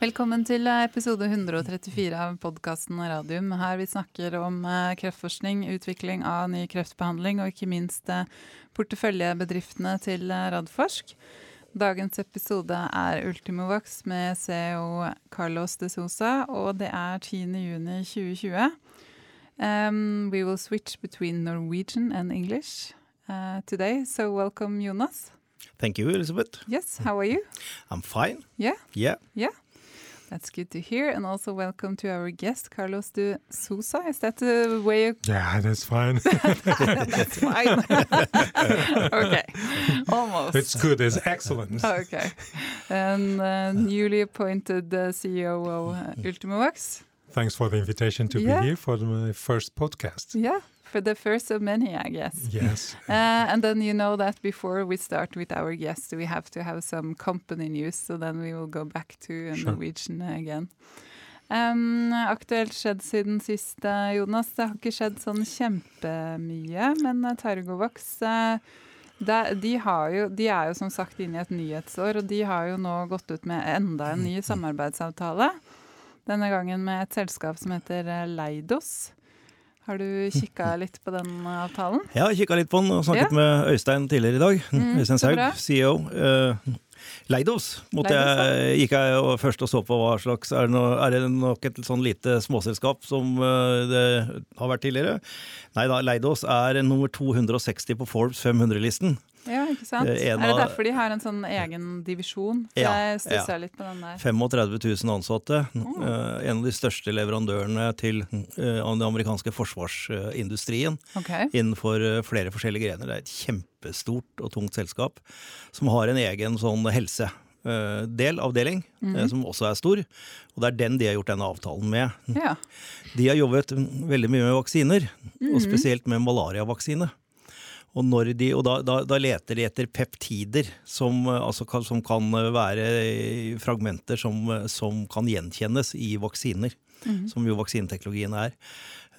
Velkommen til episode 134 av podkasten Radium. Her vi snakker om eh, kreftforskning, utvikling av ny kreftbehandling og ikke minst eh, porteføljebedriftene til eh, Radforsk. Dagens episode er Ultimovax med CEO Carlos de Sosa, og det er 10.6.2020. Um, we will switch between Norwegian and English uh, today, so welcome Jonas. Thank you, Elizabeth. Yes, how are you? I'm fine. Yeah. Yeah. Yeah. That's good to hear. And also welcome to our guest, Carlos de Sousa. Is that the way you... Yeah, that's fine. that's fine. okay. Almost. It's good. It's excellent. Okay. And uh, newly appointed uh, CEO of uh, Ultimovacs. Thanks for the invitation to Yeah. be here for my first podcast. Yeah, for the first of many, I guess. Yes. Uh, and then you know that before we start with our guests, we have to have some company news. So then we will go back to uh, Sure. Norwegian again. Um, aktuelt skjedd siden sist, eh, Jonas. Det har ikke skjedd sånn kjempemye, men eh, Targovax uh, det, de, har jo, de er jo som sagt inne i et nyhetsår, og de har jo nå gått ut med enda en ny samarbeidsavtale. Denne gangen med et selskap som heter. Leidos. Har du kikka litt på den avtalen? Ja, Jeg kikka litt på den og snakket Ja. med Øystein tidligere i dag. Mm, Øystein Saug. CEO. Uh, Leidos måtte Leidos, jeg, gikk jeg og først og så på hva slags Er det, no, er det nok et sånn lite småselskap som uh, det har vært tidligere? Nei da, Leidos er nummer 260 på Forbes 500-listen. Ja, ikke sant? Eh, en er det derfor de har en sånn egen divisjon? Ja, jeg stussa ja. litt på den der. 35 000 ansatte. Eh, en av de største leverandørene til eh, den amerikanske forsvarsindustrien. Okay. innenfor flere forskjellige grener. Det er et kjempestort og tungt selskap som har en egen sånn helsedel, avdeling, mm. som også er stor. Og det er den de har gjort denne avtalen med. Ja. De har jobbet veldig mye med vaksiner, og spesielt med malariavaksine. Og, de, og da, da, da leter de etter peptider som, eh, altså, som kan være fragmenter som, eh, som kan gjenkjennes i vaksiner. Som jo vaksineteknologien er.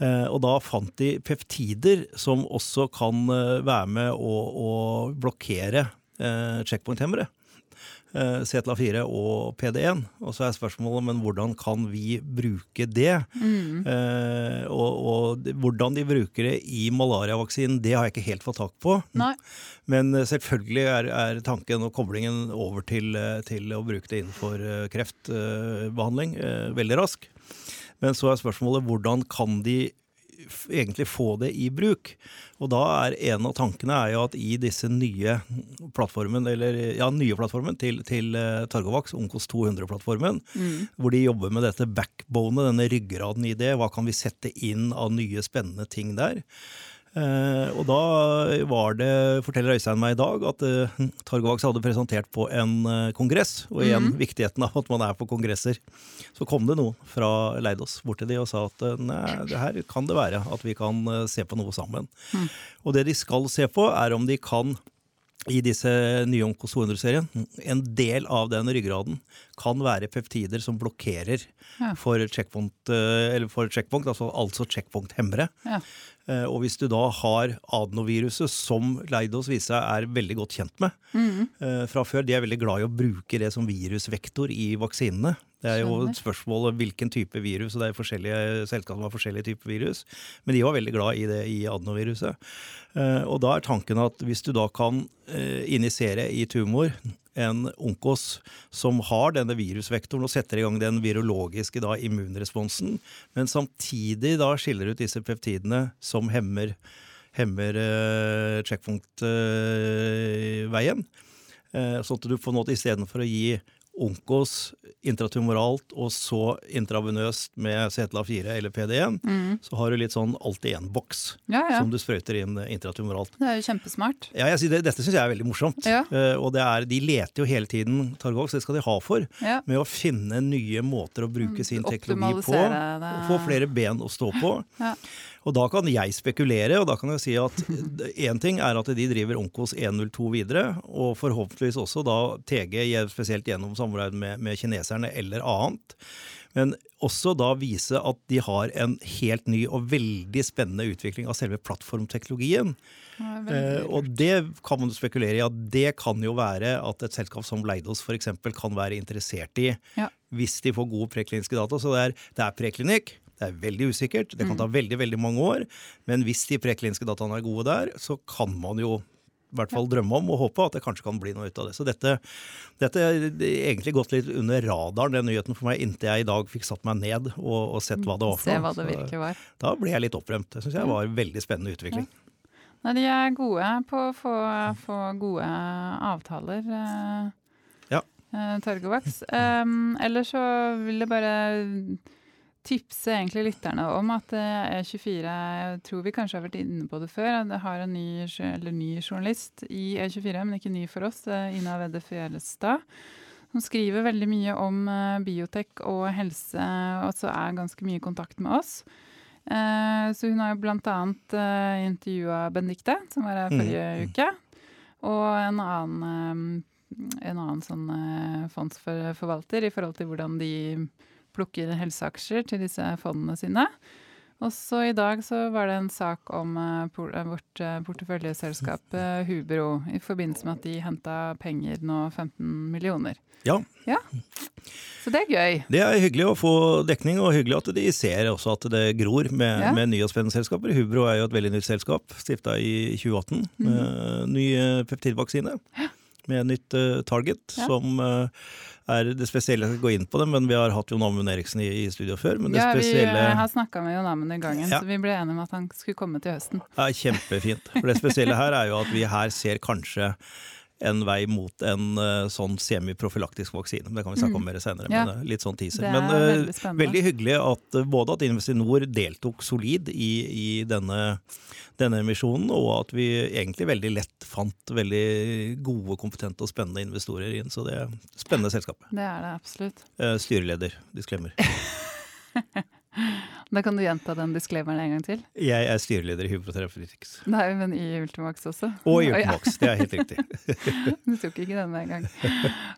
Eh, og da fant de peptider som også kan eh, være med å, å blokkere eh, checkpoint-hemmere. Eh, CTLA4 og PD1. Og så er spørsmålet men hvordan kan vi bruke det? Eh, og, og hvordan de bruker det i malariavaksinen, det har jeg ikke helt fått tak på. Nei. Men eh, selvfølgelig er, er tanken og koblingen over til, eh, til å bruke det innenfor eh, kreftbehandling eh, veldig rask. Men så er spørsmålet hvordan kan de egentlig få det i bruk? Og da er en av tankene er jo at i disse nye plattformen, eller ja, nye plattformen til, til eh, Targovax, Onkos 200-plattformen, hvor de jobber med dette backbonet, denne ryggraden i det. Hva kan vi sette inn av nye spennende ting der? Eh, og da var det, forteller Øystein meg i dag, at eh, Targovax hadde presentert på en eh, kongress, og igjen viktigheten av at man er på kongresser. Så kom det noen fra Leidos bort til de og sa at eh, nei, det her kan det være at vi kan eh, se på noe sammen. Og det de skal se på, er om de kan i disse nye Onkos 200-serien, en del av den ryggraden kan være peptider som blokkerer Ja. for checkpoint, eh, eller for checkpoint altså, altså checkpoint-hemmere. Ja. Eh, Og hvis du da har adenoviruset, som Leidos viser seg er veldig godt kjent med eh, fra før, de er veldig glad i å bruke det som virusvektor i vaksinene. Det er jo et spørsmål om hvilken type virus, og det er forskjellige selskaper som har forskjellige typer virus. Men de var veldig glad i det i adenoviruset. Og da er tanken at hvis du da kan injisere i tumor en onkos som har denne virusvektoren og setter i gang den virologiske da, immunresponsen, men samtidig da skiller ut disse peptidene som hemmer, hemmer eh, checkpunktveien. Eh, sånn at du får måte istedenfor å gi onkos intratumoralt og så intravenøst med CTLA4 eller PD1, så har du litt sånn alt-i-én-boks Ja, ja. som du sprøyter inn intratumoralt. Det er jo kjempesmart. Ja, jeg det, Dette syns jeg er veldig morsomt. Ja. Uh, og det er, de leter jo hele tiden Targox, det skal de ha for, med å finne nye måter å bruke sin teknologi på. Det. Og få flere ben å stå på. Ja. Og da kan jeg spekulere, og da kan jeg si at én ting er at de driver Onkos 102 videre, og forhåpentligvis også da TG, spesielt gjennom samarbeid med, med kineserne eller annet. Men også da vise at de har en helt ny og veldig spennende utvikling av selve plattformteknologien. Eh, og det kan man spekulere i at det kan jo være at et selskap som Leidos f.eks. kan være interessert i Ja. hvis de får gode prekliniske data. Så det er, det er preklinikk. Det er veldig usikkert. Det kan ta veldig veldig mange år. Men hvis de prekliniske dataene er gode der, så kan man jo hvert fall drømme om og håpe at det kanskje kan bli noe ut av det. Så dette, dette er egentlig gått litt under radaren, den nyheten for meg, inntil jeg i dag fikk satt meg ned og, og sett hva det var for Se hva det virkelig var. Da ble jeg litt opprømt. Det syns jeg var en veldig spennende utvikling. Nei, de er gode på å få, få gode avtaler, eh, Ja. eh, Torgovax. Um, ellers så vil jeg bare tipse egentlig lytterne om at eh, E24 Jeg tror vi kanskje har vært inne på det før. Det har en ny, eller ny journalist i E24, men ikke ny for oss, Ina Wedde Fjellestad. Som skriver veldig mye om eh, biotek og helse, og så er ganske mye i kontakt med oss. Eh, så hun har jo uh, intervjua Benedicte, som var her Mm. forrige uke. Og en annen, en annen sånn fondsforvalter i forhold til hvordan de plukker helseaksjer til disse fondene sine. Og så i dag så var det en sak om eh, eh, vårt eh, porteføljeselskap Hubro, i forbindelse med at de henta penger nå, 15 millioner. Ja. ja. Så det er gøy. Det er hyggelig å få dekning, og hyggelig at de ser også at det gror med, Ja. med nye og spennende selskaper. Hubro er jo et veldig nytt selskap, stifta i 2018. Mhm. med Ny peptidvaksine. peptidvaksine med nytt uh, target, Ja. som uh, er det spesielle. Jeg skal gå inn på det, men vi har hatt Jon Amund Eriksen i, i studio før. Men det Ja, spesielle vi har snakka med Jon Amund i gangen, Ja. så vi ble enige om at han skulle komme til høsten. Ja, kjempefint. For det spesielle her er jo at vi her ser kanskje en vei mot en uh, sånn semiprofylaktisk vaksine. Men Det kan vi snakke om mer senere. Mm. Ja. Men eh, litt sånn teaser. Er Men uh, veldig veldig hyggelig at både at Investinor deltok solid i, i denne, denne emisjonen, og at vi egentlig veldig lett fant veldig gode, kompetente og spennende investorer inn. Så det er spennende selskap. Det er det absolutt. Styreleder, disclaimer. Da kan du gjenta den disclaimeren en gang til. Jeg er styreleder i Hubro Nei, men i Ultimax også. Og i Ultimax, det er helt riktig. Du tok ikke den med en gang.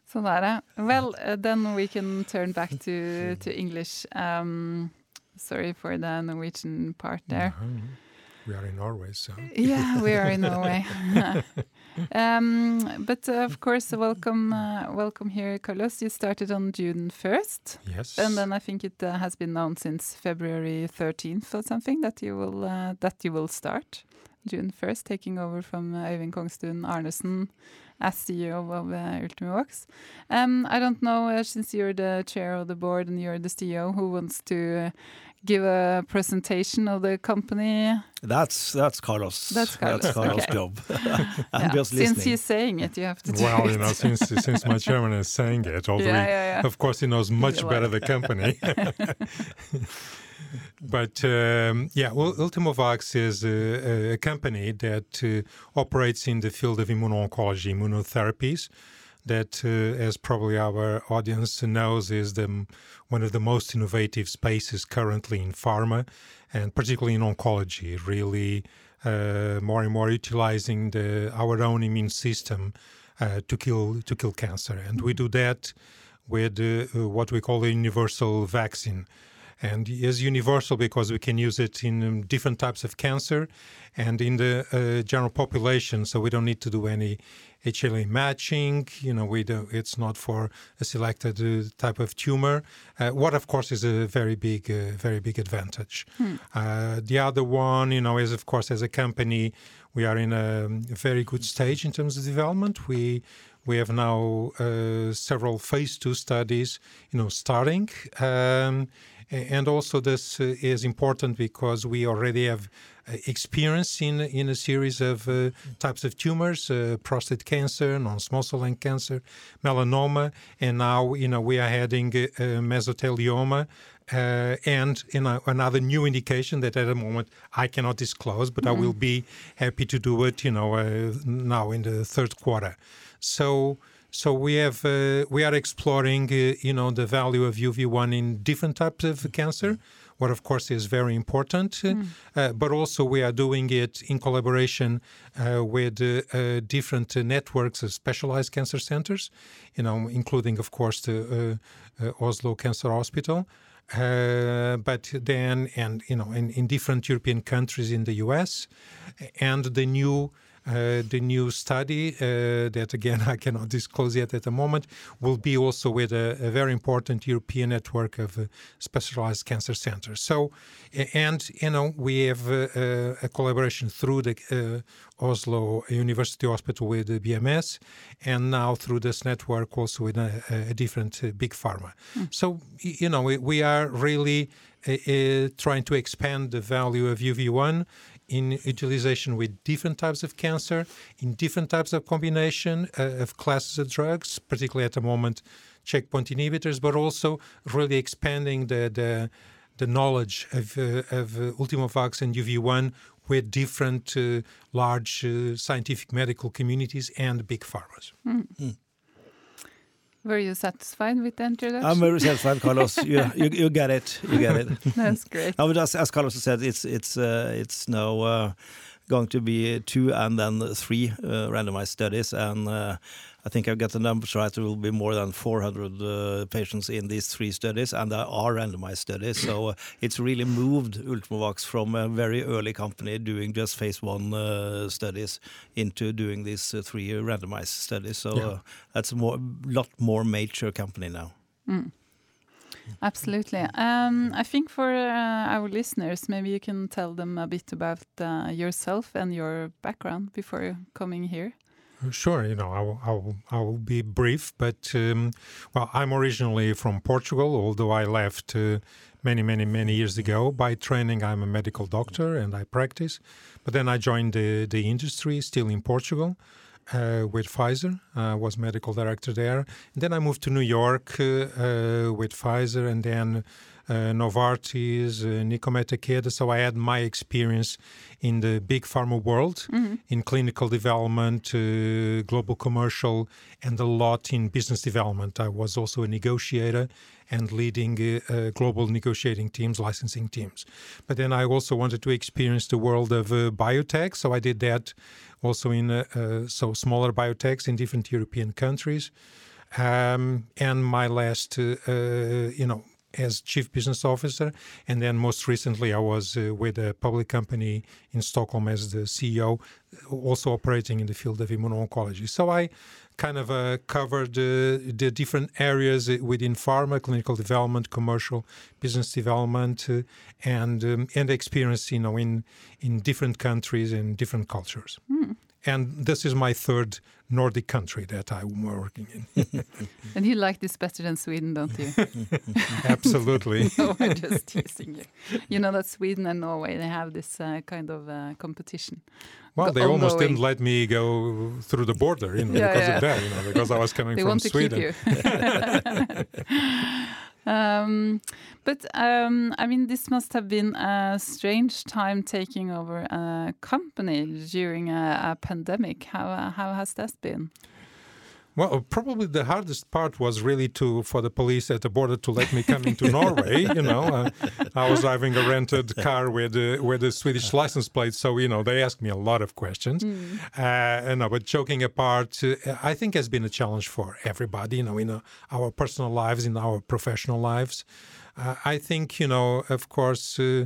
Sånn er det. Well, uh, then we can turn back to, to English. Um, sorry for the Norwegian part there. Mhm. We are in Norway, so Yeah, we are in Norway. um, but uh, of course, welcome, uh, welcome here, Carlos. You started on June 1st. yes. And then I think it uh, has been known since February 13th or something that you will uh, that you will start June 1st, taking over from uh, Øyvind Kongstun Arnesen as CEO of uh, Ultimovacs. Um, I don't know, uh, since you're the chair of the board and you're the CEO, who wants to uh, give a presentation of the company? That's that's Carlos. That's Carlos, okay. job. I'm Yeah, just Since he's saying it, you have to do well, it. you know, since since my chairman is saying it, although yeah, yeah, yeah. of course he knows much better the company. but um, yeah, well, Ultimovacs is a, a company that uh, operates in the field of immuno-oncology, immunotherapies. That, uh, as probably our audience knows, is the one of the most innovative spaces currently in pharma, and particularly in oncology. Really, uh, more and more utilizing the our own immune system uh, to kill to kill cancer, and we do that with uh, what we call a universal vaccine. And is universal because we can use it in um, different types of cancer and in the uh, general population. So we don't need to do any HLA matching. You know, we do, it's not for a selected uh, type of tumor. Uh, what, of course, is a very big, uh, very big advantage. Uh, the other one, you know, is of course as a company, we are in a very good stage in terms of development. We we have now uh, several phase two studies, you know, starting. Um, and also, this uh, is important because we already have uh, experience in in a series of uh, types of tumors: uh, prostate cancer, non-small cell lung cancer, melanoma, and now you know we are heading uh, mesothelioma. Uh, and in a, another new indication that at the moment I cannot disclose, but I will be happy to do it. You know, uh, now in the third quarter. So, so we have uh, we are exploring, uh, you know, the value of UV1 in different types of cancer. what of course is very important. Uh, but also we are doing it in collaboration uh, with uh, uh, different uh, networks of specialized cancer centers, you know, including of course the uh, uh, Oslo Cancer Hospital. Uh, but then, and you know, in, in different European countries in the U.S., and the new the new study uh, that again I cannot disclose yet at the moment will be also with a, a very important European network of uh, specialized cancer centers. So, and you know we have uh, uh, a collaboration through the uh, Oslo University Hospital with the BMS, and now through this network also with a, a different uh, big pharma. So you know we, we are really uh, uh, trying to expand the value of UV1 in utilization with different types of cancer, in different types of combination uh, of classes of drugs, particularly at the moment checkpoint inhibitors, but also really expanding the the, the knowledge of, uh, of uh, Ultimovacs and UV1 with different uh, large uh, scientific medical communities and big pharmas. Were you satisfied with the introduction? I'm very satisfied, Carlos. You, you, you get it. You get it. That's great. No, but as, as Carlos said, it's it's uh, it's now uh, going to be two and then three uh, randomized studies, and uh, I think I've got the numbers right. There will be more than 400 uh, patients in these three studies, and there are randomized studies. So uh, it's really moved Ultimovacs from a very early company doing just phase one uh, studies into doing these uh, three randomized studies. So Yeah. uh, that's a more lot more mature company now. Absolutely. Um, I think for uh, our listeners, maybe you can tell them a bit about uh, yourself and your background before coming here. Sure, you know, I will, I will, I will be brief, but um, well, I'm originally from Portugal, although I left uh, many, many, many years ago. By training, I'm a medical doctor and I practice, but then I joined the, the industry still in Portugal. Uh, with Pfizer, I was medical director there. And then I moved to New York uh, uh, with Pfizer, and then Novartis, uh, Nycomed Takeda. So I had my experience in the big pharma world, in clinical development, uh, global commercial, and a lot in business development. I was also a negotiator and leading uh, uh, global negotiating teams, licensing teams. But then I also wanted to experience the world of uh, biotech, so I did that also in uh, uh, so smaller biotechs in different European countries. Um, and my last, uh, uh, you know, as chief business officer, and then most recently I was uh, with a public company in Stockholm as the CEO, also operating in the field of immuno-oncology. So I kind of uh, covered uh, the different areas uh, within pharma, clinical development, commercial, business development, uh, and um, and experience, you know, in in different countries and different cultures. And this is my third Nordic country that I'm working in. And you like this better than Sweden, don't you? Absolutely. no, I'm just teasing you. You know that Sweden and Norway they have this uh, kind of uh, competition. Well, they almost didn't let me go through the border, you know, Yeah, because yeah. of that, you know, because I was coming They from Sweden. Um, but um, I mean, this must have been a strange time taking over a company during a, a pandemic. How how has that been? Well, probably the hardest part was really to for the police at the border to let me come into Norway. You know, uh, I was driving a rented car with uh, with a Swedish license plate, so you know they asked me a lot of questions. Uh, and no, but joking apart, uh, I think has been a challenge for everybody. You know, in uh, our personal lives, in our professional lives. Uh, I think you know, of course. Uh,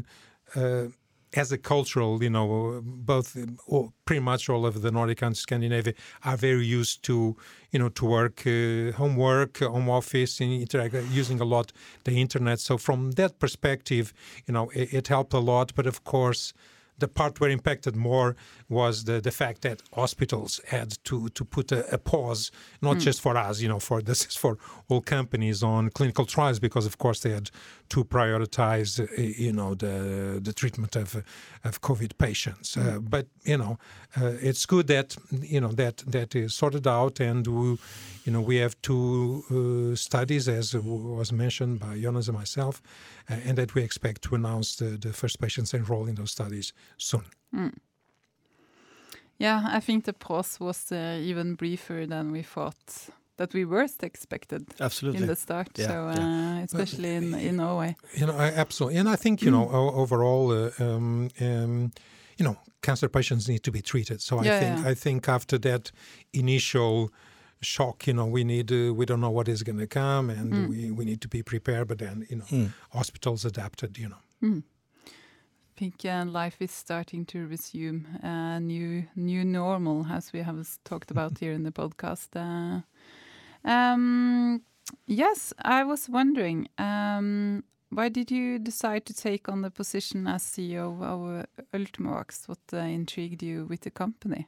uh, as a cultural, you know, both or pretty much all of the Nordic and Scandinavia, are very used to, you know, to work, uh, homework, home office, and interact using a lot the internet. So from that perspective, you know, it, it helped a lot. But of course, the part where impacted more was the, the fact that hospitals had to to put a, a pause, not just for us, you know, for this is for all companies on clinical trials because of course they had to prioritize, uh, you know, the the treatment of of COVID patients. Uh, but you know, uh, it's good that you know that that is sorted out, and we, you know we have two uh, studies as was mentioned by Jonas and myself, and that we expect to announce the, the first patients enrolled in those studies soon. Yeah, I think the pause was uh, even briefer than we thought that we worst expected Absolutely. in the start. Yeah, so yeah. uh, especially in in Norway. You know, I, absolutely, and I think you know overall, uh, um, um, you know, cancer patients need to be treated. So I think yeah. I think after that initial shock, you know, we need uh, we don't know what is going to come, and Mm. we, we need to be prepared. But then, you know, Mm. hospitals adapted. You know. Mm. I think uh, life is starting to resume uh, new new normal, as we have talked about here in the podcast. Uh, um, yes, I was wondering, um, why did you decide to take on the position as CEO of uh, Ultimovacs? What uh, intrigued you with the company?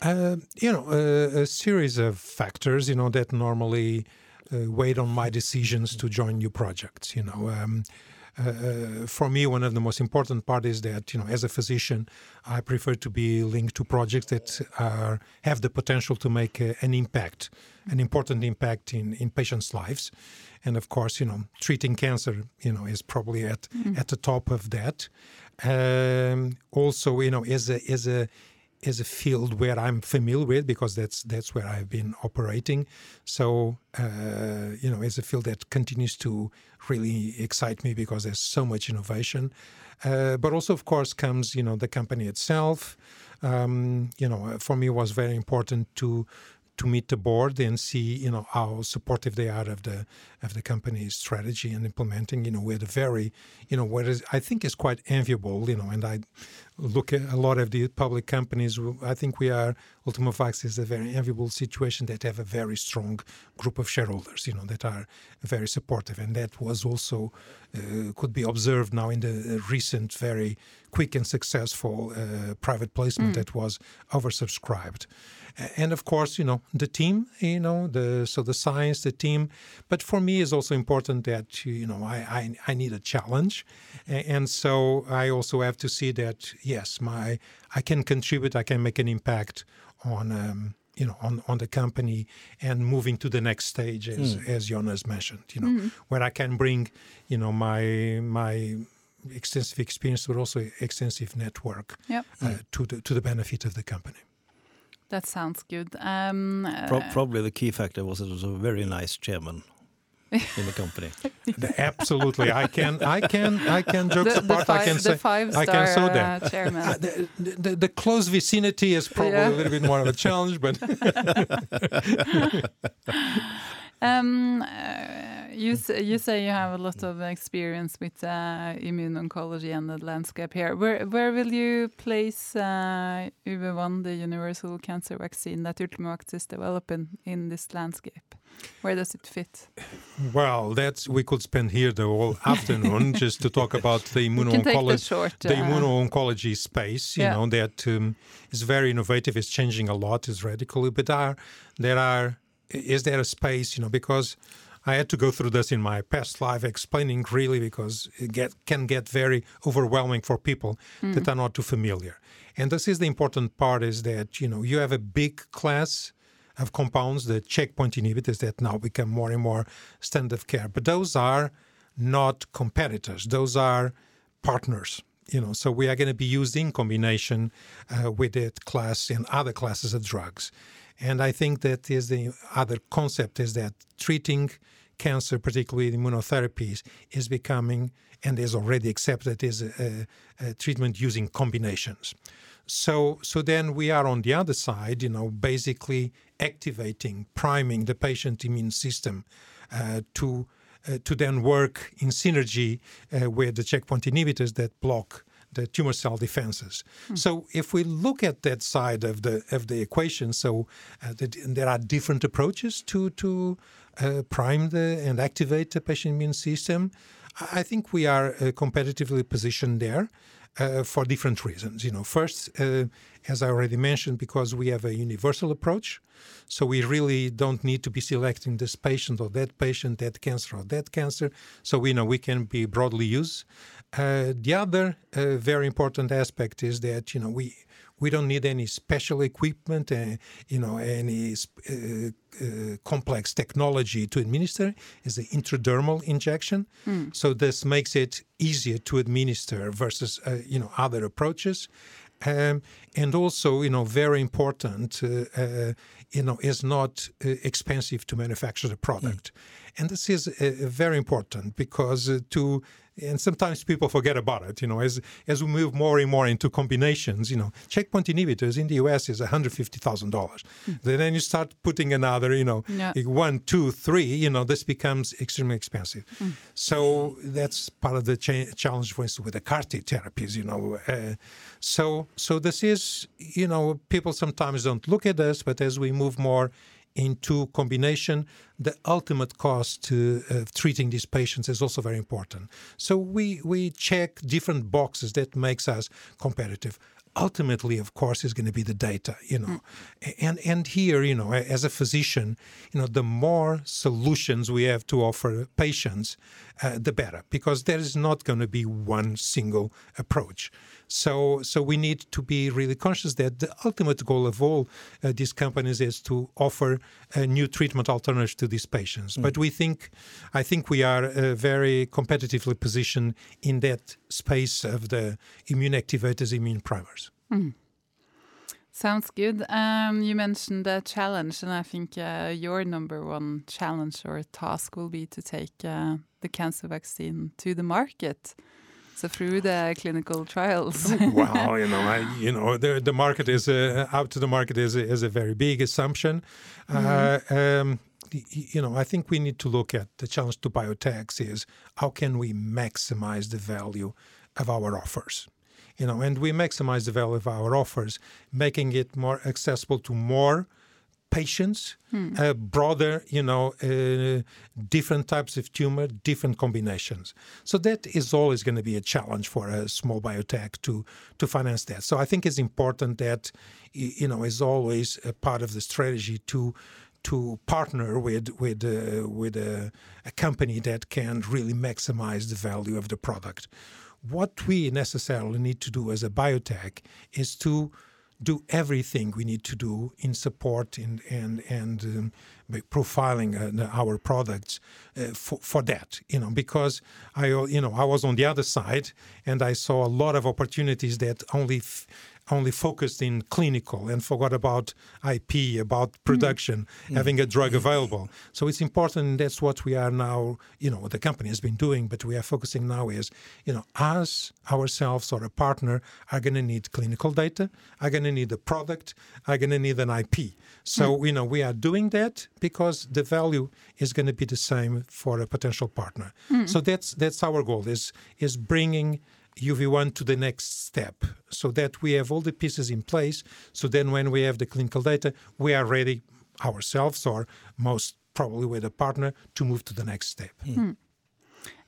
Uh, you know, a, a series of factors, you know, that normally uh, weighed on my decisions to join new projects. You know, um, uh, for me, one of the most important part is that, you know, as a physician, I prefer to be linked to projects that are have the potential to make a, an impact, an important impact in in patients' lives, and of course, you know, treating cancer, you know, is probably at at the top of that. Um, also, you know, as a as a is a field where I'm familiar with because that's that's where I've been operating. So uh, you know, it's a field that continues to really excite me because there's so much innovation. Uh, but also, of course, comes you know the company itself. Um, you know, for me, it was very important to to meet the board and see you know how supportive they are of the of the company's strategy and implementing you know with a very you know what is I think is quite enviable you know and I look at a lot of the public companies I think we are Ultimovacs is a very enviable situation that have a very strong group of shareholders you know that are very supportive. And that was also uh, could be observed now in the recent very quick and successful uh, private placement that was oversubscribed. And of course you know the team you know the so the science the team. But for me it's also important that you know i i, I need a challenge. And so i also have to see that yes my i can contribute i can make an impact on um, you know on, on the company and moving to the next stage as as jonas mentioned you know where i can bring you know my my extensive experience but also extensive network Yep. uh, to the to the benefit of the company That sounds good. Um, Pro- uh, probably the key factor was it was a very nice chairman in the company. Absolutely, I can, I can, I can. Jokes the, the apart, five, I can the say five I star can say that. uh, chairman. Uh, the, the, the close vicinity is probably Yeah. a little bit more of a challenge, but Um, uh, you s- you say you have a lot of experience with uh, immune oncology and the landscape here. Where where will you place uh, UV1, the universal cancer vaccine that Ultimovacs is developing in this landscape? Where does it fit? well, that's we could spend here the whole afternoon just to talk about the the immuno-oncology. short. the uh, immuno-oncology space, you Yeah. know, that um, is very innovative, is changing a lot, is radical. But are there are is there a space, you know, because I had to go through this in my past life, explaining really because it get can get very overwhelming for people that are not too familiar. And this is the important part: is that you know you have a big class of compounds, the checkpoint inhibitors that now become more and more standard of care. But those are not competitors; those are partners. You know, so we are going to be used in combination uh, with that class and other classes of drugs. And I think that is the other concept is that treating cancer, particularly immunotherapies, is becoming and is already accepted as a, a, treatment using combinations. So, so then we are on the other side, you know, basically activating, priming the patient immune system uh, to uh, to then work in synergy uh, with the checkpoint inhibitors that block the tumor cell defenses. So if we look at that side of the of the equation, so uh, that there are different approaches to to uh, prime the and activate the patient immune system. I think we are uh, competitively positioned there uh, for different reasons. You know, first, uh, as I already mentioned, because we have a universal approach, so we really don't need to be selecting this patient or that patient, that cancer or that cancer. So we know we can be broadly used. Uh, the other uh, very important aspect is that you know we we don't need any special equipment, uh, you know, any uh, uh, complex technology to administer. It's an intradermal injection, so this makes it easier to administer versus uh, you know other approaches. Um, and also, you know, very important, uh, uh, you know, is not uh, expensive to manufacture the product. And this is uh, very important because uh, to and sometimes people forget about it. You know, as as we move more and more into combinations, you know, checkpoint inhibitors in the US is one hundred fifty thousand dollars. Then you start putting another, you know, Yeah. one, two, three. You know, this becomes extremely expensive. So that's part of the cha- challenge, for instance, with the CAR T therapies. You know, uh, so so this is, you know, people sometimes don't look at this, but as we move more into combination, the ultimate cost uh, of treating these patients is also very important. So we we check different boxes that makes us competitive. Ultimately, of course, is going to be the data, you know, and and here, you know, as a physician, you know, the more solutions we have to offer patients, uh, the better, because there is not going to be one single approach. So, so we need to be really conscious that the ultimate goal of all uh, these companies is to offer a new treatment alternatives to these patients. But we think, I think we are uh, very competitively positioned in that space of the immune activators, immune primers. Sounds good. Um, you mentioned the challenge, and I think uh, your number one challenge or task will be to take uh, the cancer vaccine to the market. So through the clinical trials. well, you know, I, you know, the the market is uh, out to the market is a, is a very big assumption. Uh, um, you know, I think we need to look at the challenge to biotechs is how can we maximize the value of our offers. You know, and we maximize the value of our offers, making it more accessible to more patients, uh, broader, you know, uh, different types of tumor, different combinations. So that is always going to be a challenge for a small biotech to to finance that. So I think it's important that, you know, is always a part of the strategy to to partner with with uh, with a, a company that can really maximize the value of the product. What we necessarily need to do as a biotech is to do everything we need to do in support and and and um, profiling uh, our products uh, for for that you know because I you know I was on the other side and I saw a lot of opportunities that only f- only focused in clinical and forgot about IP about mm. production mm. having a drug mm. available. So it's important and that's what we are now you know what the company has been doing but we are focusing now is you know us ourselves or a partner are going to need clinical data are going to need a product are going to need an IP so you know we are doing that because the value is going to be the same for a potential partner. So that's that's our goal is is bringing UV1 to the next step so that we have all the pieces in place. So then, when we have the clinical data, we are ready ourselves or most probably with a partner to move to the next step.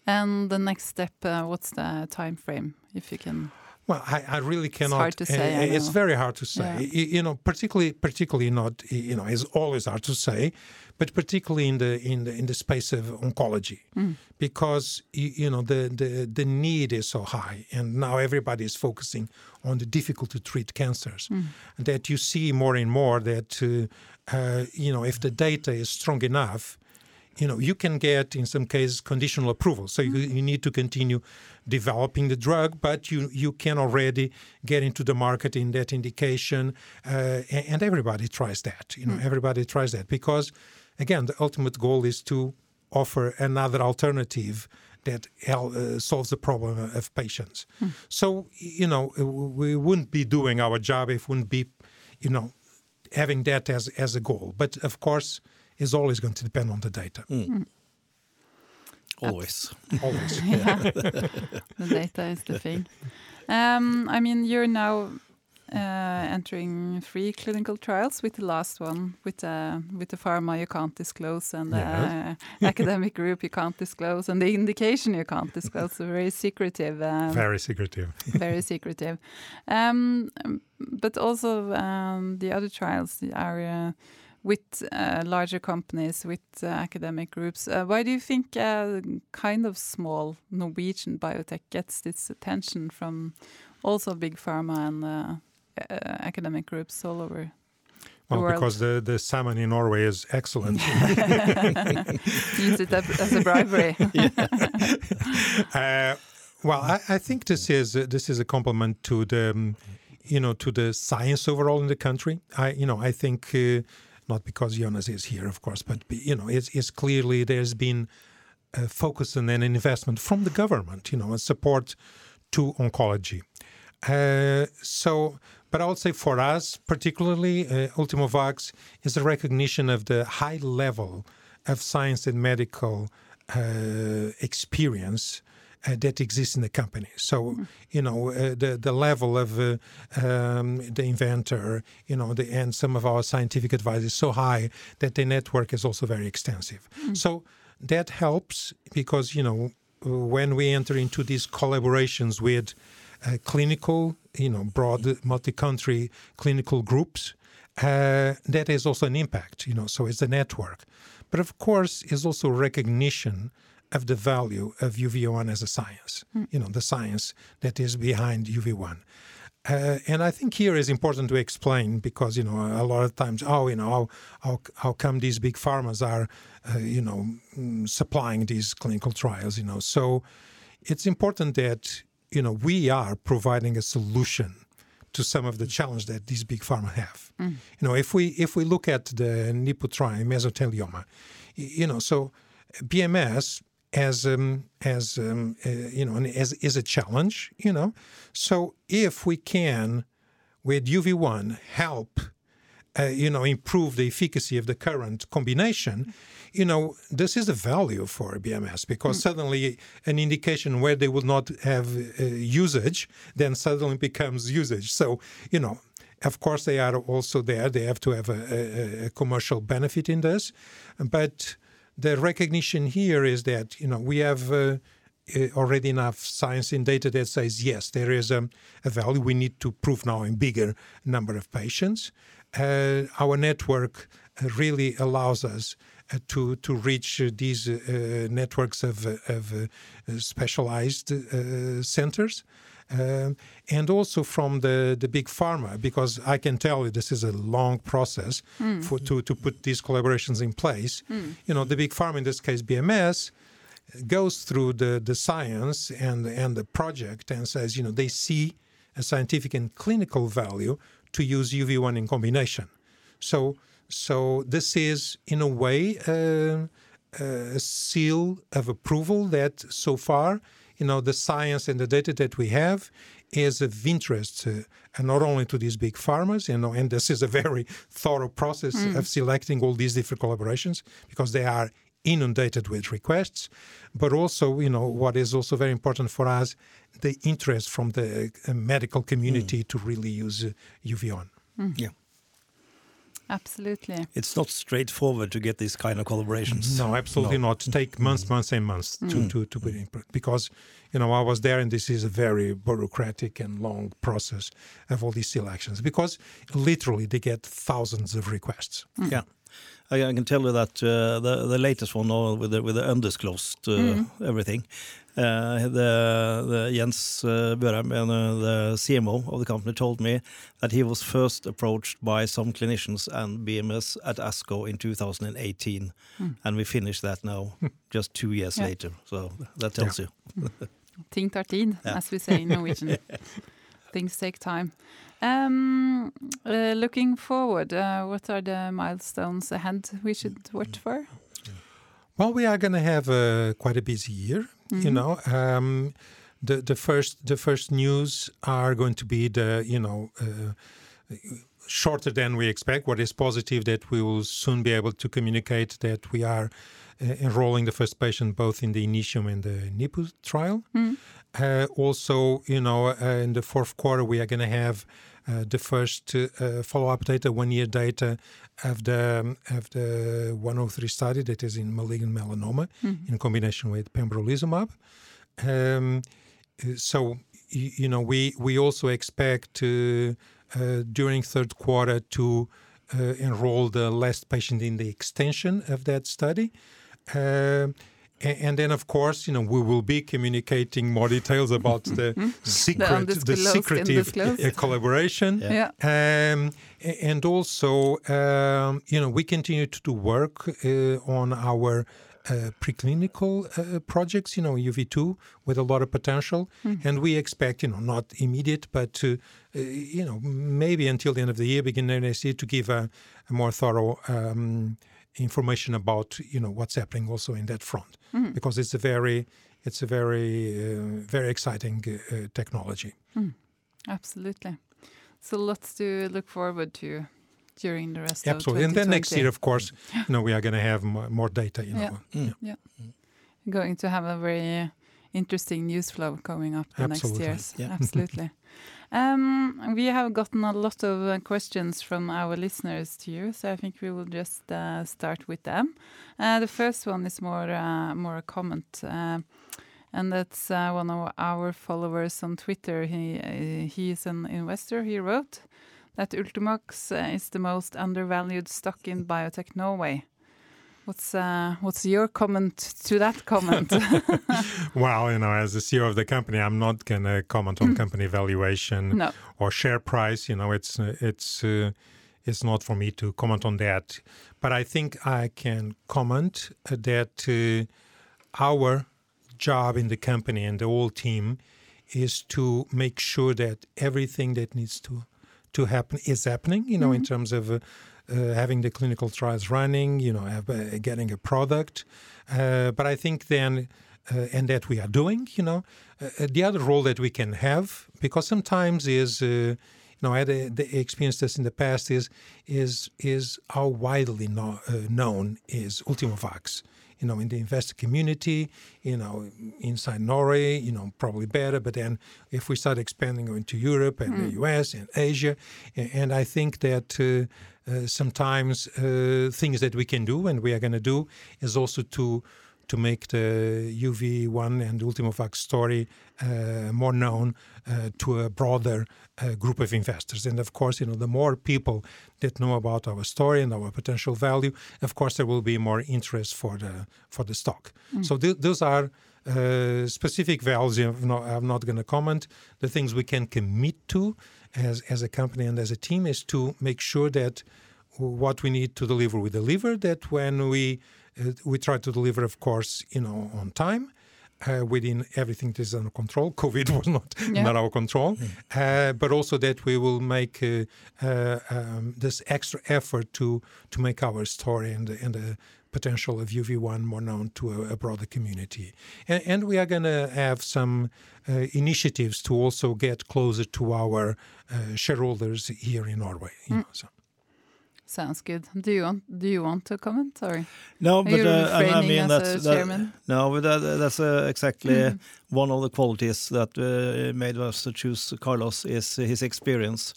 and the next step, uh, what's the time frame, if you can? Well, I, I really cannot. hard to say, uh, it's very hard to say. Yeah. You know, particularly, particularly not. You know, it's always hard to say, but particularly in the in the in the space of oncology, because you know the the the need is so high, and now everybody is focusing on the difficult to treat cancers, that you see more and more that uh, uh, you know if the data is strong enough you know you can get in some cases conditional approval so you, you need to continue developing the drug but you you can already get into the market in that indication uh, and, and everybody tries that you know everybody tries that because again the ultimate goal is to offer another alternative that hel- uh, solves the problem of patients. So you know we wouldn't be doing our job if we wouldn't be you know having that as as a goal. But of course it's always going to depend on the data Always. always The data is the thing. Um, I mean, you're now uh, entering three clinical trials with the last one with the with the pharma you can't disclose and the Yes. uh, academic group you can't disclose and the indication you can't disclose. So very secretive. Um, very secretive very secretive. Um, but also um, the other trials are uh, with uh, larger companies, with uh, academic groups. Uh, why do you think a kind of small Norwegian biotech gets this attention from also big pharma and uh, uh, academic groups all over? well world. because the the salmon in norway is excellent Use it as a bribery. uh, well I, I think this is uh, this is a compliment to the um, you know, to the science overall in the country. I, you know, I think uh, not because Jonas is here, of course, but you know, it's, it's clearly there's been a focus and an investment from the government, you know, and support to oncology. Uh, so, but I would say for us, particularly, uh, Ultimovacs is a recognition of the high level of science and medical uh, experience uh, that exists in the company. So, mm-hmm. you know, uh, the the level of uh, um, the inventor, you know, the, and some of our scientific advisors is so high that the network is also very extensive. Mm-hmm. So that helps because you know when we enter into these collaborations with uh, clinical, you know, broad multi-country clinical groups, uh, that has also an impact, you know, so it's a network. But of course, is also recognition of the value of UV1 as a science, mm. you know, the science that is behind UV1. Uh, and I think here is important to explain because you know a lot of times, oh, you know, how how, how come these big pharmas are, uh, you know, mm, supplying these clinical trials? You know, so it's important that you know we are providing a solution to some of the challenge that these big pharma have. Mm. You know, if we if we look at the NIPU trial mesothelioma, you know, so BMS as um, as um, uh, you know as is a challenge you know? So if we can with uv1 help uh, you know improve the efficacy of the current combination you know this is a value for bms because mm. suddenly an indication where they will not have uh, usage then suddenly becomes usage. So you know of course they are also there. They have to have a, a, a commercial benefit in this. But the recognition here is that you know we have uh, uh, already enough science and data that says yes, there is a, a value. We need to prove now in bigger number of patients. Uh, our network uh, really allows us uh, to to reach these networks of, of specialized centers. Um, and also from the, the big pharma, because I can tell you this is a long process mm. for to, to put these collaborations in place. Mm. You know, the big pharma, in this case BMS, goes through the, the science and, and the project and says, you know, they see a scientific and clinical value to use UV1 in combination. So, so this is, in a way, uh, a seal of approval that so far you know, the science and the data that we have is of interest uh, and not only to these big pharmas, you know, and this is a very thorough process mm. of selecting all these different collaborations because they are inundated with requests, but also, you know, what is also very important for us, the interest from the uh, medical community mm. to really use uh, UV1. Mm. Yeah. Absolutely. It's not straightforward to get these kind of collaborations. No, absolutely no. not. Take months, mm. months and months mm. to, to, to put in because you know I was there and this is a very bureaucratic and long process of all these selections because literally they get thousands of requests. Mm. Yeah. I, I, can tell you that uh, the the latest one uh, with the, with the undisclosed uh, mm. everything uh, the, the Jens uh, Børheim, uh, the CMO of the company, told me that he was first approached by some clinicians and BMS at ASCO in 2018, mm. and we finished that now, just two years yeah. later. So that tells yeah. you. Ting tar tid, yeah. as we say in Norwegian. Things take time. Um, uh, looking forward, uh, what are the milestones ahead we should watch for? Well, we are going to have uh, quite a busy year. Mm-hmm. You know, um, the the first the first news are going to be the you know. Uh, shorter than we expect. What is positive that we will soon be able to communicate that we are uh, enrolling the first patient both in the Initium and the NIPU trial. Mm. Uh, also, you know, uh, in the fourth quarter we are going to have the first uh, follow-up data, one-year data of the of the 103 study that is in malignant melanoma mm-hmm. in combination with pembrolizumab. Um, so you know we we also expect to uh, during third quarter to uh, enroll the last patient in the extension of that study. Uh, and then, of course, you know, we will be communicating more details about the secret, the, the secretive uh, collaboration. Yeah. Um, and also, um, you know, we continue to do work uh, on our uh, preclinical uh, projects, you know, UV2 with a lot of potential, and we expect, you know, not immediate, but uh, you know, maybe until the end of the year, beginning next year, to give a, a more thorough um, information about, you know, what's happening also in that front, because it's a very, it's a very, uh, very exciting uh, technology. Absolutely. So lots to look forward to during the rest Absolutely, of Absolutely. and then next year, of course, you know, we are going to have more, more data. You know, Yeah. going to have a very interesting news flow coming up the next years. Yeah. Absolutely. um, we have gotten a lot of uh, questions from our listeners to you, so I think we will just uh, start with them. Uh, the first one is more uh, more a comment. Uh, and that's uh, one of our followers on Twitter. He he is an investor. He wrote that Ultimax is the most undervalued stock in biotech Norway. What's uh, what's your comment to that comment? Well, you know, as the CEO of the company, I'm not going to comment on company valuation no. or share price. You know, it's uh, it's uh, it's not for me to comment on that. But I think I can comment that uh, our job in the company and the whole team is to make sure that everything that needs to to happen is happening. You know, in terms of uh, having the clinical trials running, you know, have, uh, getting a product. Uh, but I think then, uh, and that we are doing, you know, uh, the other role that we can have, because sometimes is, uh, you know, I had a, the experience this in the past is is is how widely no, uh, known is Ultimovacs. You know, in the investor community, you know, inside Norway, you know, probably better. But then, if we start expanding into Europe and the US and Asia, and I think that uh, uh, sometimes uh, things that we can do and we are going to do is also to to make the UV1 and Ultimovacs story uh, more known uh, to a broader uh, group of investors. And of course, you know, the more people that know about our story and our potential value, of course, there will be more interest for the for the stock. So th- those are. Uh, specific values I'm not, I'm not going to comment. The things we can commit to as, as a company and as a team is to make sure that what we need to deliver, we deliver. That when we we try to deliver, of course, you know, on time. Uh, within everything that is under control. COVID was not Yeah. not our control, uh, but also that we will make uh, uh, um, this extra effort to to make our story and the, and the potential of UV1 more known to a, a broader community. And, and we are going to have some uh, initiatives to also get closer to our uh, shareholders here in Norway. You know, so. Sounds good. Do you want Do you want to comment or? No, but uh, I- mean that's that, no, but that, that's uh, exactly one of the qualities that uh, made us to choose Carlos is his experience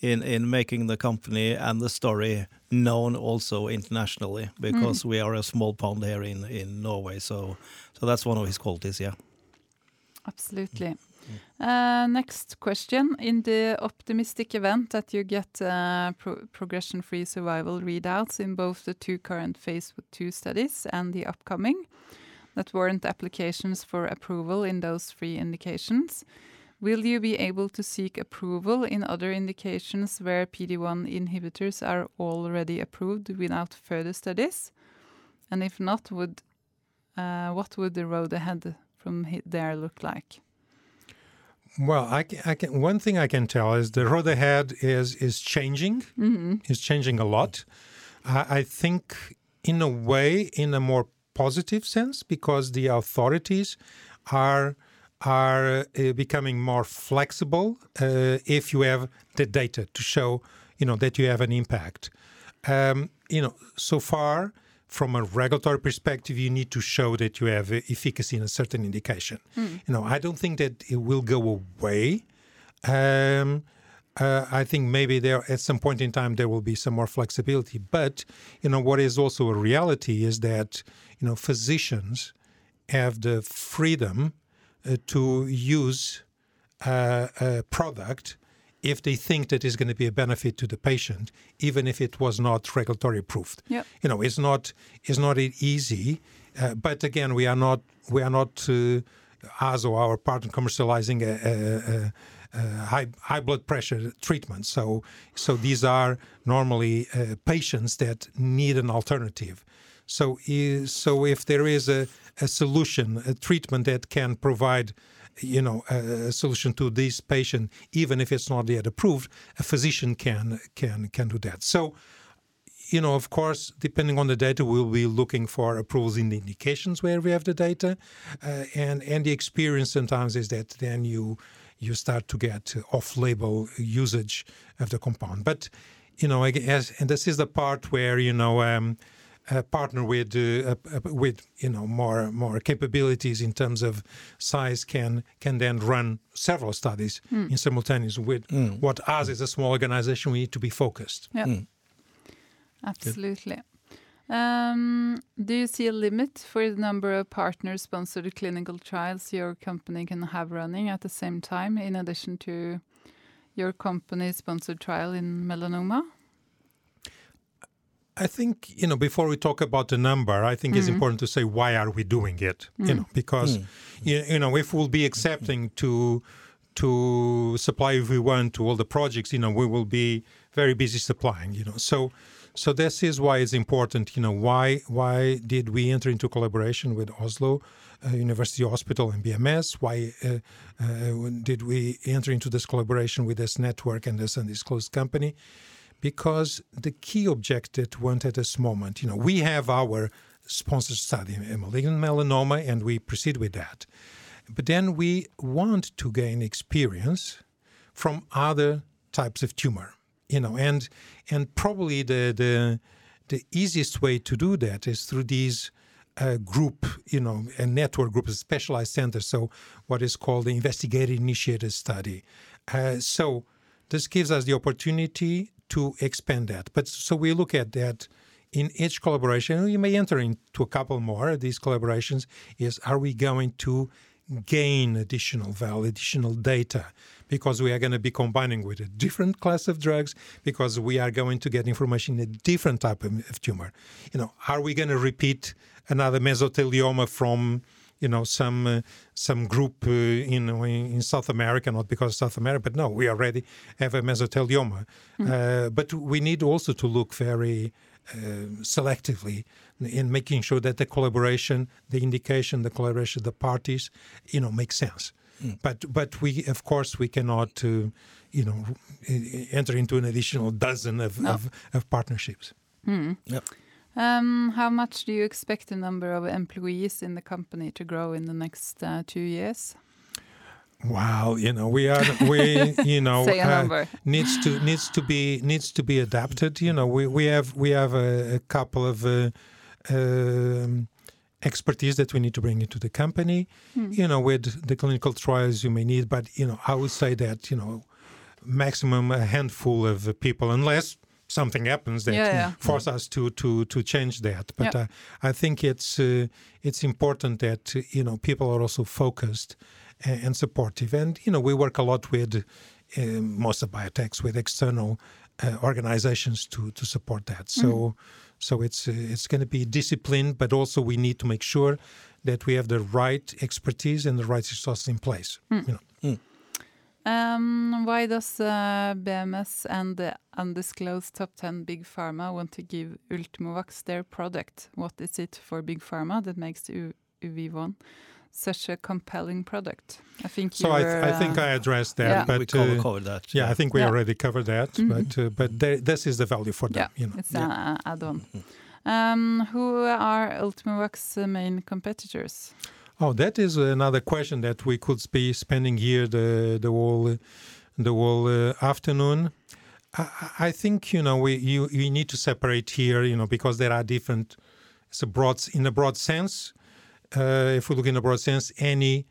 in in making the company and the story known also internationally because we are a small pond here in in Norway. So so that's one of his qualities. Yeah. Absolutely. Uh, next question. In the optimistic event that you get uh, pro- progression free survival readouts in both the two current phase 2 studies and the upcoming that warrant applications for approval in those three indications, will you be able to seek approval in other indications where PD1 inhibitors are already approved without further studies? And if not, would uh, what would the road ahead from there look like? Well, I can, I can. One thing I can tell is the road ahead is is changing. Is changing a lot. I, I think, in a way, in a more positive sense, because the authorities are are uh, becoming more flexible uh, if you have the data to show, you know, that you have an impact. Um, you know, so far from a regulatory perspective, you need to show that you have efficacy in a certain indication. You know, I don't think that it will go away. Um, uh, I think maybe there at some point in time there will be some more flexibility. But you know, what is also a reality is that you know physicians have the freedom uh, to use uh, a product if they think that is going to be a benefit to the patient, even if it was not regulatory approved. Yeah. You know, it's not it's not easy. Uh, but again, we are not we are not uh, us or our partner commercializing a, a, a, high high blood pressure treatment. So so these are normally uh, patients that need an alternative. So, is, so if there is a, a solution, a treatment that can provide, you know, a, solution to this patient, even if it's not yet approved, a physician can can can do that. So, you know, of course, depending on the data, we'll be looking for approvals in the indications where we have the data, uh, and and the experience sometimes is that then you you start to get off-label usage of the compound. But you know, as, and this is the part where you know. Um, partner with uh, with you know more more capabilities in terms of size can can then run several studies mm. in simultaneous with mm. what us as a small organization we need to be focused. Yeah. Mm. Absolutely. Um, do you see a limit for the number of partner sponsored clinical trials your company can have running at the same time, in addition to your company sponsored trial in melanoma? I think you know before we talk about the number, I think mm. it's important to say why are we doing it? Mm. You know, because mm. you, you know if we'll be accepting to to supply if we want to all the projects, you know, we will be very busy supplying. You know, so so this is why it's important. You know, why why did we enter into collaboration with Oslo uh, University Hospital and BMS? Why uh, uh, did we enter into this collaboration with this network and this undisclosed company? Because the key objective want at this moment, you know, we have our sponsored study in malignant melanoma, and we proceed with that. But then we want to gain experience from other types of tumor you know and and probably the the the easiest way to do that is through these uh, group, you know, a network group, a specialized center. So, what is called the investigator initiated study. Uh, so, this gives us the opportunity to expand that. But so we look at that in each collaboration. You may enter into a couple more of these collaborations. Is are we going to gain additional value, additional data, because we are going to be combining with a different class of drugs, because we are going to get information in a different type of, of tumor. You know, are we going to repeat another mesothelioma from you know some uh, some group uh, in in South America, not because South America, but no, we already have a mesothelioma. Mm-hmm. Uh, but we need also to look very uh, selectively in making sure that the collaboration, the indication, the collaboration, the parties, you know, make sense. Mm. But but we of course we cannot uh, you know enter into an additional dozen of, no. of, of, partnerships. Mm. Yep. Um, how much do you expect the number of employees in the company to grow in the next uh, two years? Wow, you know we are we you know uh, needs to needs to be needs to be adapted. You know we, we have we have a, a couple of uh, um, expertise that we need to bring into the company. Hmm. You know with the clinical trials you may need, but you know I would say that you know maximum a handful of people, unless something happens that yeah, yeah. force us to to to change that. But yeah. uh, I think it's uh, it's important that you know people are also focused and, and supportive. And you know, we work a lot with uh, most of biotechs with external uh, organizations to to support that. So. Mm-hmm. So it's uh, it's going to be disciplined, but also we need to make sure that we have the right expertise and the right resources in place. Mm. You know. Mm. Um, why does uh, BMS and the undisclosed top 10 big pharma want to give Ultimovacs their product? What is it for big pharma that makes UV1 such a compelling product. I think so. I, th I, think I addressed that, yeah. but we cover, uh, covered that. Yeah, yeah, I think we yeah. already covered that. Mm -hmm. But uh, but this is the value for them. Yeah, you know. it's an add-on. Um, who are Ultimovacs' main competitors? Oh, that is another question that we could be spending here the the whole the whole uh, afternoon. I, I, think you know we you need to separate here, you know, because there are different. It's a broad in a broad sense uh, if we look in a broad sense, any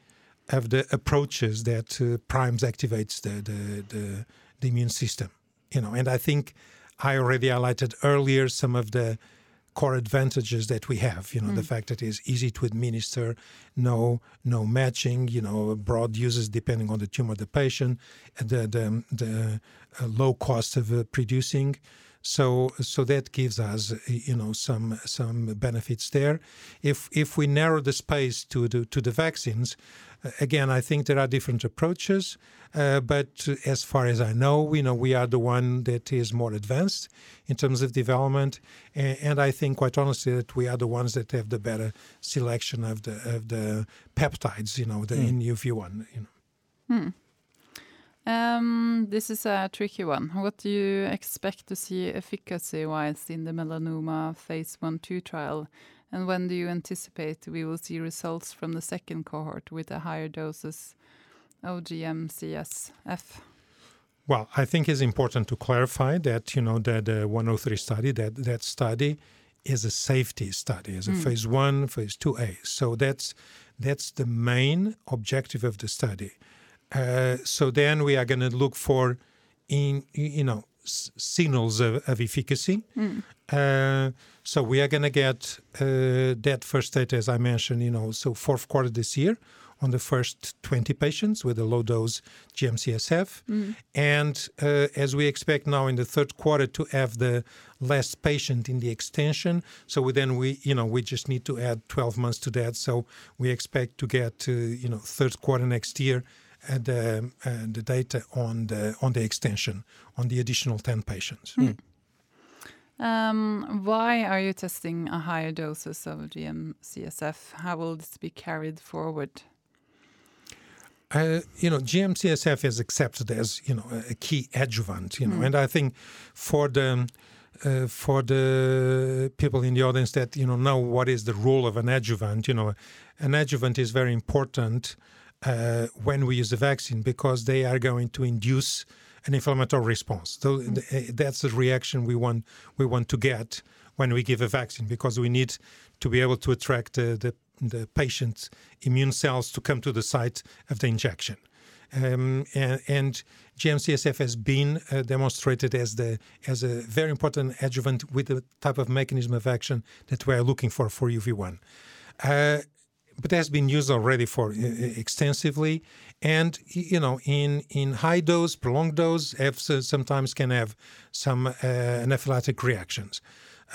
of the approaches that uh, primes activates the, the, the, the, immune system. You know, and I think I already highlighted earlier some of the core advantages that we have. You know, mm. the fact that it's easy to administer, no no matching. You know, broad uses depending on the tumor the patient, the the, the uh, low cost of uh, producing. So so that gives us you know some some benefits there. If if we narrow the space to the to the vaccines, uh, again I think there are different approaches. Uh, but as far as I know, you know, we are the one that is more advanced in terms of development, and, and, I think, quite honestly, that we are the ones that have the better selection of the of the peptides, you know, the mm. in UV1. You know. Hmm. Um, this is a tricky one. What do you expect to see efficacy-wise in the melanoma phase one-two trial, and when do you anticipate we will see results from the second cohort with the higher doses of GM-CSF? Well, I think it's important to clarify that you know that the 103 study that that study is a safety study, is a mm. phase one, phase two A. So that's that's the main objective of the study. Uh, so then we are going to look for in you know s- signals of, of efficacy. Mm. Uh, so we are going to get uh, that first data, as I mentioned, you know, so fourth quarter this year on the first 20 patients with a low dose GM-CSF. Mm. And uh, as we expect now in the third quarter to have the last patient in the extension, so we then we you know we just need to add 12 months to that. So we expect to get uh, you know third quarter next year the, uh, the data on the on the extension on the additional 10 patients. Mm. Um, why are you testing a higher doses of GM-CSF? How will this be carried forward? Uh, you know, GM-CSF is accepted as you know a key adjuvant. You know, mm. and I think for the uh, for the people in the audience that you know know what is the role of an adjuvant, you know, an adjuvant is very important uh, when we use the vaccine because they are going to induce an inflammatory response. So mm-hmm. that's the reaction we want we want to get when we give a vaccine because we need to be able to attract uh, the the patient's immune cells to come to the site of the injection. Um, and, and GM-CSF has been uh, demonstrated as the as a very important adjuvant with the type of mechanism of action that we are looking for for UV1. Uh, but has been used already for uh, extensively. And you know in in high dose prolonged dose have sometimes can have some uh, anaphylactic reactions.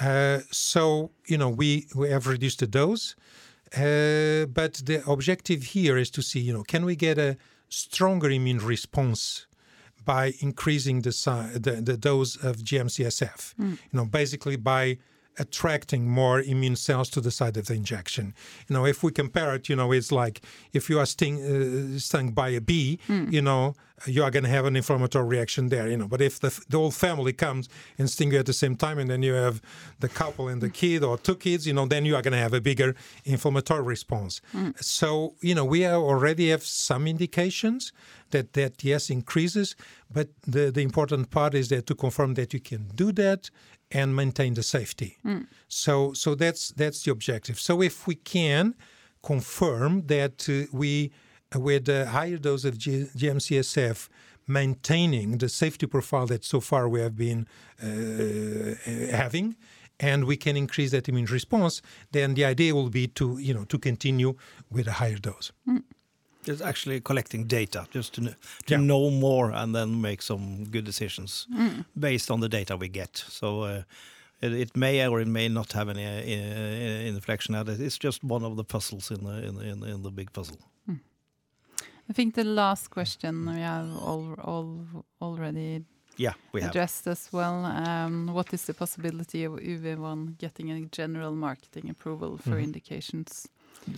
Uh, so you know we we have reduced the dose uh, but the objective here is to see you know can we get a stronger immune response by increasing the the, the dose of GM-CSF mm. you know basically by attracting more immune cells to the site of the injection. You know, if we compare it, you know, it's like if you are sting, uh, stung by a bee, mm. you know, you are going to have an inflammatory reaction there, you know. But if the, the whole family comes and sting you at the same time, and then you have the couple and the kid or two kids, you know, then you are going to have a bigger inflammatory response. Mm. So, you know, we already have some indications that that yes increases, but the the important part is that to confirm that you can do that and maintain the safety. Mm. So so that's that's the objective. So if we can confirm that uh, we with a higher dose of G- GM-CSF maintaining the safety profile that so far we have been uh, having and we can increase that immune response then the idea will be to you know to continue with a higher dose mm just actually collecting data just to, to yeah. know more and then make some good decisions mm. based on the data we get. So uh, it, it, may or it may not have any uh, inflection at it. It's just one of the puzzles in the in the, in in the big puzzle. Mm. I think the last question we have all, all already yeah, we addressed have. as well. Um, what is the possibility of UV1 getting a general marketing approval for mm -hmm. indications?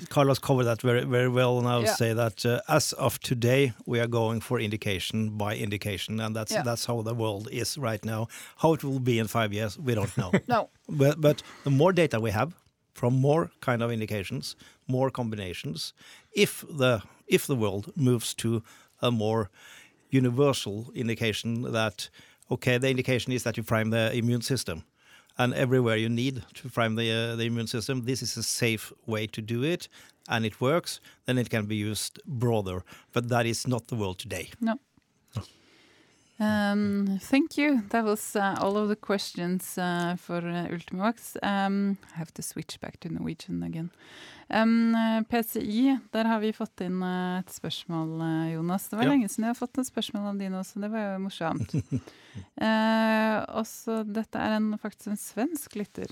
Carlos covered that very very well, and I'll yeah. say that uh, as of today, we are going for indication by indication, and that's yeah. that's how the world is right now. How it will be in five years, we don't know. no, but but the more data we have from more kind of indications, more combinations, if the if the world moves to a more universal indication that okay, the indication is that you prime the immune system and everywhere you need to prime the, uh, the immune system. This is a safe way to do it, and it works. Then it can be used broader, but that is not the world today. No. Um, thank you. That was uh, all of the questions uh, for uh, Ultimovax. Um, I have to switch back to Norwegian again. Um, uh, PCI, der har vi fått inn uh, et spørsmål, uh, Jonas. Det var Ja. lenge siden jeg har fått et spørsmål av din også, det var jo morsomt. også, dette er en, faktisk en svensk lytter.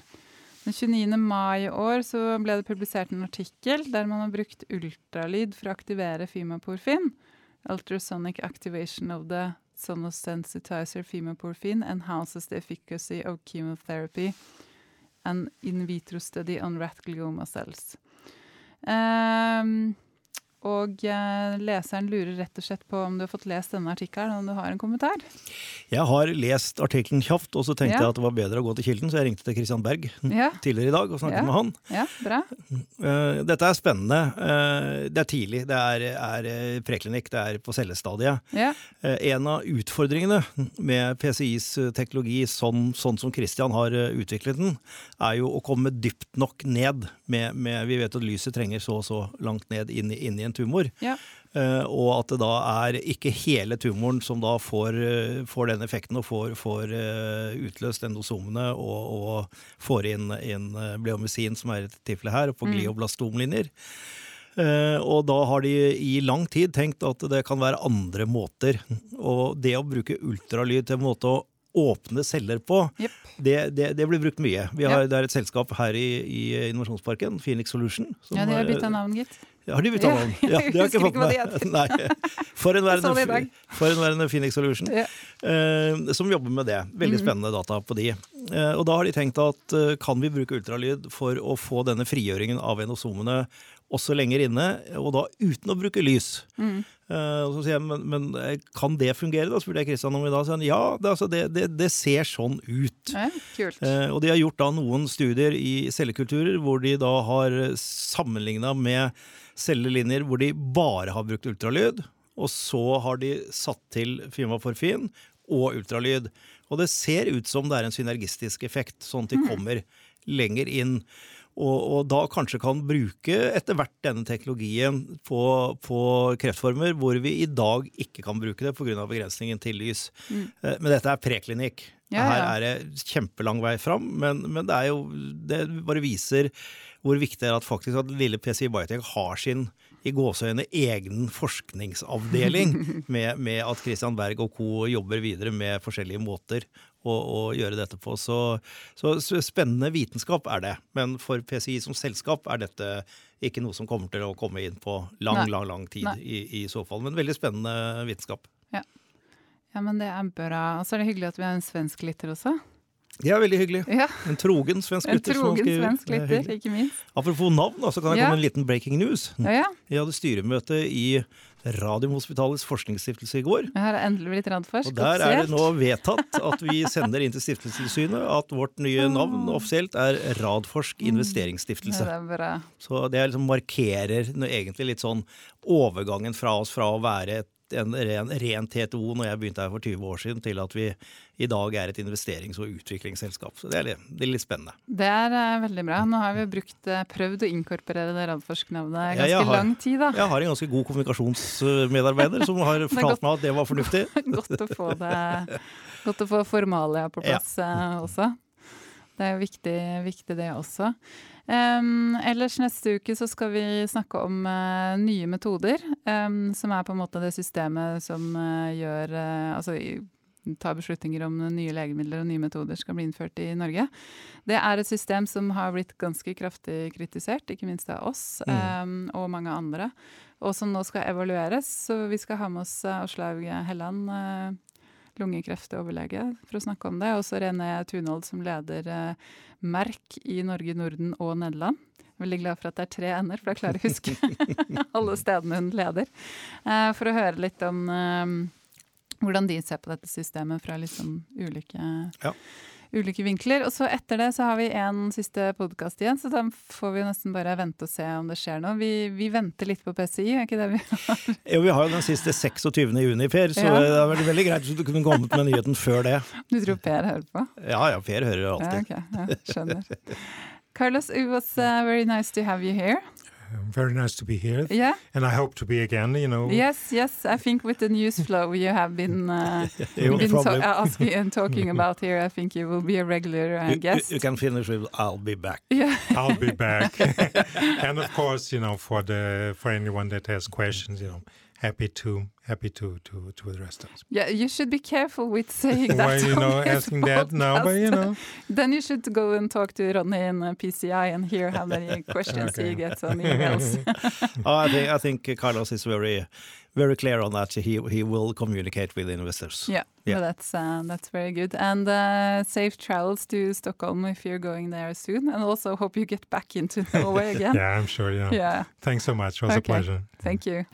Den 29. mai i år så ble det publisert en artikkel der man har brukt ultralyd for å aktivere fymaporfin. Ultrasonic activation of the sonosensitizer and enhances the efficacy of chemotherapy and in vitro study on rat glioma cells. Ehm, og eh, leseren lurer rett og slett på om du har fått lest denne artikkelen, om du har en kommentar. Jeg har lest artikkelen kjapt, og så tenkte Ja. jeg at det var bedre å gå til kilden, så jeg ringte til Christian Berg Ja, tidligere i dag og snakket Ja. med han. ja bra. Eh, dette er spennende. Eh, det er tidlig. Det er, er preklinikk, det er på cellestadiet. Ja, Eh, en av utfordringene med PCIs teknologi, sånn, sånn som Christian har utviklet den, er jo å komme dypt nok ned med, med Vi vet at lyset trenger så og så langt ned inn, inn i en tumor. ja. Uh, og at det da er ikke hele tumoren som da får, uh, får den effekten og får, får uh, utløst endosomene og, og får inn, inn bleomesin, som er et tilfelle her, og på Mm. glioblastomlinjer. Og da har de i lang tid tenkt at det kan være andre måter. Og det å bruke ultralyd til en måte å åpne celler på, yep. det, det, det blir brukt mye. Vi har, yep. Det er et selskap her i, i Innovasjonsparken, Phoenix Solution. som, ja de har bytta navn, gitt. Har de bytta Ja, navn? jeg Ja, det har jeg ikke fått med. heter. Forhenværende, For en Jeg så det i dag. verden, for en verden Phoenix Solution, Ja. eh, som jobber med det. Veldig Mhm. spennende data på de. Eh, og da har de tenkt at eh, kan vi bruke ultralyd for å få denne frigjøringen av enosomene også lenger inne, og da uten å bruke lys. Mm. Uh, så sier jeg, men, men kan det fungere? Da spurte jeg Kristian om i dag. Så han, ja, det, altså, det, det, det ser sånn ut. Ja. Eh, og de har gjort da noen studier i cellekulturer hvor de da har sammenligna med cellelinjer hvor de bare har brukt ultralyd, og så har de satt til fimaforfin og ultralyd. Og det ser ut som det er en synergistisk effekt, sånn at de kommer lenger inn. Og, og da kanskje kan bruke etter hvert denne teknologien på, på kreftformer hvor vi i dag ikke kan bruke det pga. begrensningen til lys. Mm. Eh, Men dette er preklinikk. Ja, Her er det kjempelang vei fram, men, men det er jo Det bare viser hvor viktig det er at faktisk at lille PCI Biotech har sin i gåseøyne egen forskningsavdeling, med, med at Christian Berg og co. jobber videre med forskjellige måter å, å gjøre dette på. Så, så spennende vitenskap er det. Men for PCI som selskap er dette ikke noe som kommer til å komme inn på lang, Nei. lang, lang tid i, i så fall. Men veldig spennende vitenskap. Ja, men det er bra. Og så er det hyggelig at vi har en svensk lytter også. Det er veldig hyggelig. Ja, En trogen svensk En lytter. som trogen svensk er lytter, ikke minst. Apropos navn, så kan jeg komme med en liten breaking news. Ja, ja. Jeg hadde styremøte i Radiumhospitalets forskningsstiftelse i går. Jeg har endelig blitt Radforsk. Og der er det nå vedtatt at vi sender inn til Stiftelsestilsynet at vårt nye navn offisielt er Radforsk Ja, investeringsstiftelse. det er bra. Så det er liksom markerer egentlig litt sånn overgangen fra oss fra å være et en ren, ren TTO når jeg begynte her for 20 år siden, til at vi i dag er et investerings- og utviklingsselskap. Så det er litt, det er litt spennende. Det er uh, veldig bra. Nå har vi brukt, uh, prøvd å inkorporere det Radforsk-navnet Ja, ganske jeg har- lang tid, da. Jeg har en ganske god kommunikasjonsmedarbeider som har godt. fortalt meg at det var fornuftig. Godt å få det Godt å få formalia på Ja. plass eh, også. Det er jo viktig, viktig det også. Em, ellers neste uke så skal vi snakke om uh, nye metoder, um, som er på en måte det systemet som uh, gjør uh, Altså i- tar beslutninger om nye legemidler og nye metoder skal bli innført i Norge. Det er et system som har blitt ganske kraftig kritisert, ikke minst av oss Mm. um, og mange andre, og som nå skal evalueres. Så vi skal ha med oss Aslaug Helland, lungekreftoverlege, for å snakke om det. Og så René Tunhold, som leder eh, Merk i Norge, Norden og Nederland. Veldig glad for at det er tre ender, for da klarer jeg å huske alle stedene hun leder. Eh, for å høre litt om eh, hvordan de ser på dette systemet fra sånn ulike, Ja. Ulike vinkler. Og så etter det så har vi en siste podkast igjen, så da får vi nesten bare vente og se om det skjer noe. Vi, vi venter litt på PCI, er ikke det vi har? Jo, vi har jo den siste 26. juni, Per, så Ja. det hadde veldig, veldig greit hvis du kunne kommet med nyheten før det. Du tror Per hører på? Ja ja, Per hører Ja, alltid. Ja, skjønner. Carlos, it was uh, very nice to have you here. Very nice to be here. Yeah. And I hope to be again, you know. Yes, yes. I think with the news flow you have been, uh, You been probably- to- asking and talking about here, I think you will be a regular uh, You- you, you can finish with "I'll be back." yeah. I'll be back. and of course, you know, for the for anyone that has questions, you know, happy to happy to to to address those. Yeah, you should be careful with saying that. Why you on know this asking that now, but you know, Then you should go and talk to Ronny in uh, PCI and hear how many questions he gets on emails. Oh, I think I think Carlos is very very clear on that. He he will communicate with investors. yeah, Yeah. well, that's uh, that's very good. And uh, safe travels to Stockholm if you're going there soon. And also hope you get back into Norway again. yeah, I'm sure. Yeah. Yeah, Thanks so much. It was Okay. a pleasure. thank you.